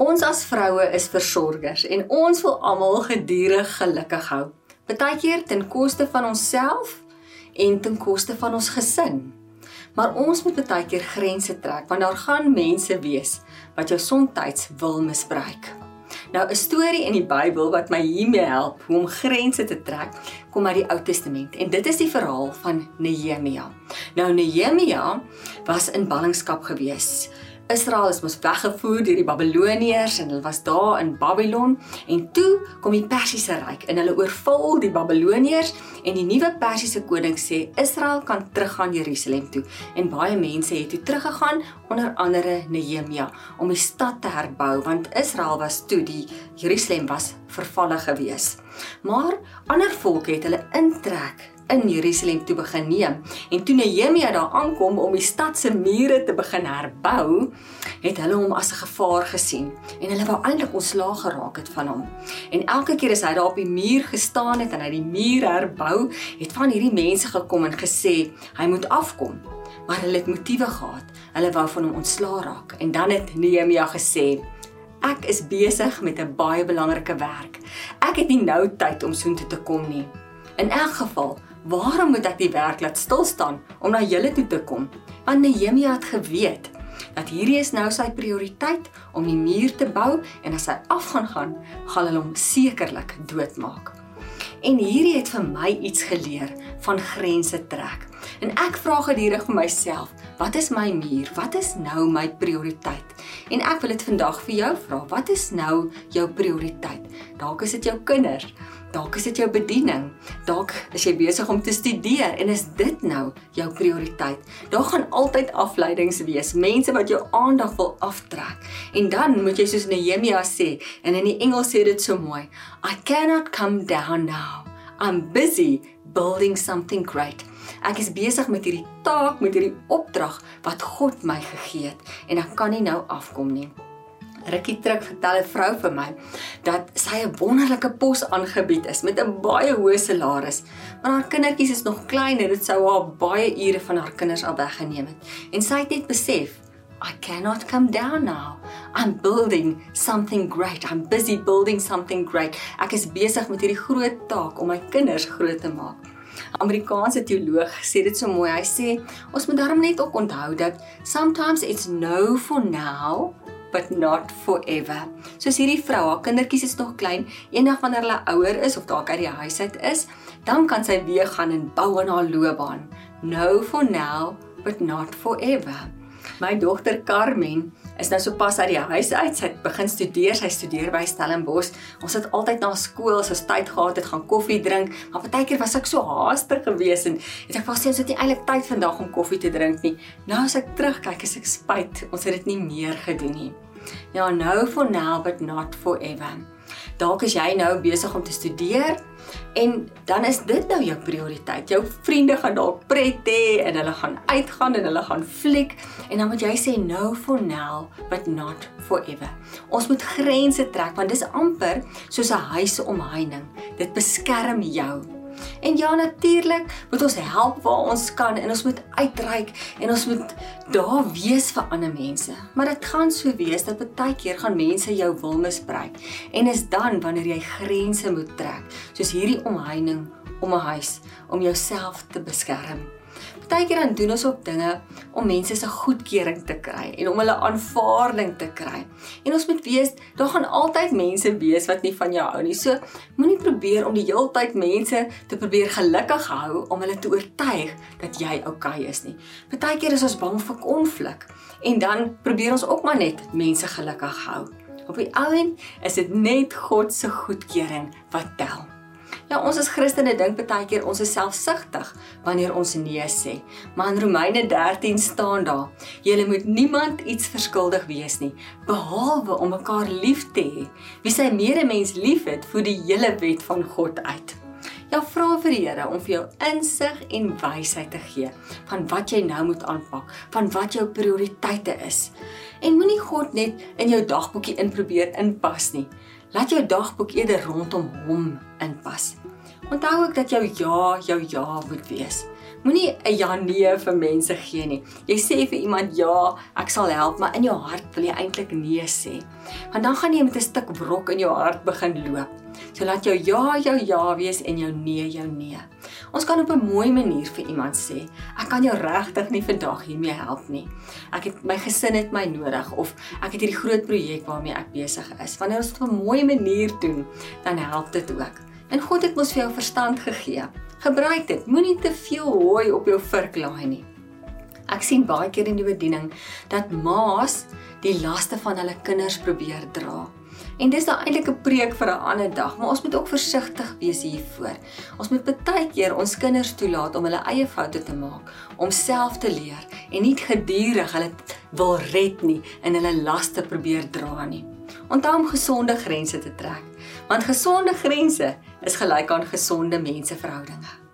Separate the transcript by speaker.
Speaker 1: Ons as vroue is versorgers en ons wil almal gedurig gelukkig hou. Partykeer ten koste van onsself en ten koste van ons gesin. Maar ons moet partykeer grense trek want daar gaan mense wees wat jou soms wil misbruik. Nou 'n storie in die Bybel wat my hiermee help hoe om grense te trek, kom uit die Ou Testament en dit is die verhaal van Nehemia. Nou Nehemia was in ballingskap gewees. Israel is mos weggevoer deur die Babiloniërs en hulle was daar in Babylon. En toe kom die Persiese ryk en hulle oorval die Babiloniërs en die nuwe Persiese koning sê Israel kan teruggaan Jerusalem toe. En baie mense het toe teruggegaan onder andere Nehemia om die stad te herbou want Israel was toe die Jerusalem was vervalle gewees maar ander volke het hulle intrek in Jerusalem toe begin neem. En toe Nehemia daar aankom om die stad se mure te begin herbou, het hulle hom as 'n gevaar gesien en hulle wou eintlik ontslaag geraak het van hom. En elke keer as hy daar op die muur gestaan het en hy die muur herbou, het van hierdie mense gekom en gesê hy moet afkom. Maar hulle het motiewe gehad. Hulle wou van hom ontslaa raak. En dan het Nehemia gesê Ek is besig met 'n baie belangrike werk. Ek het nie nou tyd om soontoe te kom nie. In elk geval, Waarom moet ek die werk laat stil staan om na julle toe te kom? Want Nehemia het geweet dat hierdie is nou sy prioriteit om die muur te bou en as hy af gaan gaan, gaan hulle hom sekerlik doodmaak. En hierdie het vir my iets geleer van grense trek. En ek vra gedurig vir myself, wat is my muur? Wat is nou my prioriteit? En ek wil dit vandag vir jou vra, wat is nou jou prioriteit? Dalk is dit jou kinders. Dalk is dit jou bediening. Dalk is jy besig om te studeer en is dit nou jou prioriteit. Daar gaan altyd afleidings wees, mense wat jou aandag wil aftrek. En dan moet jy soos Nehemia sê, en in die Engels sê dit so mooi, I cannot come down now. I'm busy building something great. Ek is besig met hierdie taak, met hierdie opdrag wat God my gegee het en ek kan nie nou afkom nie. Rukkie terug vertel 'n vrou vir my dat sy 'n wonderlike pos aangebied is met 'n baie hoë salaris. Maar haar kindertjies is nog klein en dit sou haar baie ure van haar kinders al weggeneem het. En sy het net besef, I cannot come down now. I'm building something great. I'm busy building something great. Ek is besig met hierdie groot taak om my kinders groot te maak. Amerikaanse teoloog sê dit so mooi. Hy sê ons moet daarom net ook onthou dat sometimes it's no for now but not forever. Soos hierdie vrou, haar kindertjies is nog klein, eendag wanneer hulle ouer is of dalk uit die huis uit is, dan kan sy weer gaan en bou aan haar loopbaan. No for now, but not forever. My dogter Carmen is nou sopas uit die huis uit. Sy het begin studeer. Sy studeer by Stellenbosch. Ons het altyd na skool as ons tyd gehad het, gaan koffie drink. Maar partykeer was ek so haastig geweest en het ek vas sê ons het nie eintlik tyd vandag om koffie te drink nie. Nou as ek terugkyk, is ek spyt. Ons het dit nie meer gedoen nie. Ja, nou for now but not forever. Dalk is jy nou besig om te studeer en dan is dit nou jou prioriteit. Jou vriende gaan dalk pret hê en hulle gaan uitgaan en hulle gaan fliek en dan moet jy sê no for now but not forever. Ons moet grense trek want dis amper soos 'n huis omheining. Dit beskerm jou En ja natuurlik moet ons help waar ons kan en ons moet uitreik en ons moet daar wees vir ander mense. Maar dit gaan so wees dat baie keer gaan mense jou wil misbruik. En is dan wanneer jy grense moet trek, soos hierdie omheining om 'n huis om jouself te beskerm. Partykeer dan doen ons ook dinge om mense se goedkeuring te kry en om hulle aanvaarding te kry. En ons moet weet, daar gaan altyd mense wees wat nie van jou hou nie. So moenie probeer om die heeltyd mense te probeer gelukkig hou om hulle te oortuig dat jy oukei okay is nie. Partykeer is ons bang vir konflik en dan probeer ons ook maar net mense gelukkig hou. Op die ou end is dit net God se goedkeuring wat tel. Ja, ons as Christene dink baie keer ons is selfsugtig wanneer ons nee sê. Maar in Romeine 13 staan daar: "Julle moet niemand iets verskuldig wees nie, behalwe om mekaar lief te hê. Wie sy medemens liefhet, voer die hele wet van God uit." Ja, vra vir die Here om vir jou insig en wysheid te gee van wat jy nou moet aanpak, van wat jou prioriteite is. En moenie God net in jou dagboekie inprobeer inpas nie. Laat jou dagboek eerder rondom hom inpas. Onthou ook dat jou ja jou ja moet wees. Moenie 'n ja nee vir mense gee nie. Jy sê vir iemand ja, ek sal help, maar in jou hart wil jy eintlik nee sê. Want dan gaan jy met 'n stuk brok in jou hart begin loop. So laat jou ja jou ja wees en jou nee jou nee. Ons kan op 'n mooi manier vir iemand sê, ek kan jou regtig nie vandag hiermee help nie. Ek het my gesin het my nodig of ek het hierdie groot projek waarmee ek besig is. Wanneer ons dit op 'n mooi manier doen, dan help dit ook. En God het mos vir jou verstand gegee. Gebruik dit. Moenie te veel hooi op jou vurk laai nie. Ek sien baie keer in die bediening dat ma's die laste van hulle kinders probeer dra. En dis nou eintlik 'n preek vir 'n ander dag, maar ons moet ook versigtig wees hiervoor. Ons moet baie keer ons kinders toelaat om hulle eie foute te maak, om self te leer en nie gedurig hulle wil red nie en hulle laste probeer dra nie. Onthou om gesonde grense te trek, want gesonde grense is gelyk aan gesonde menseverhoudinge.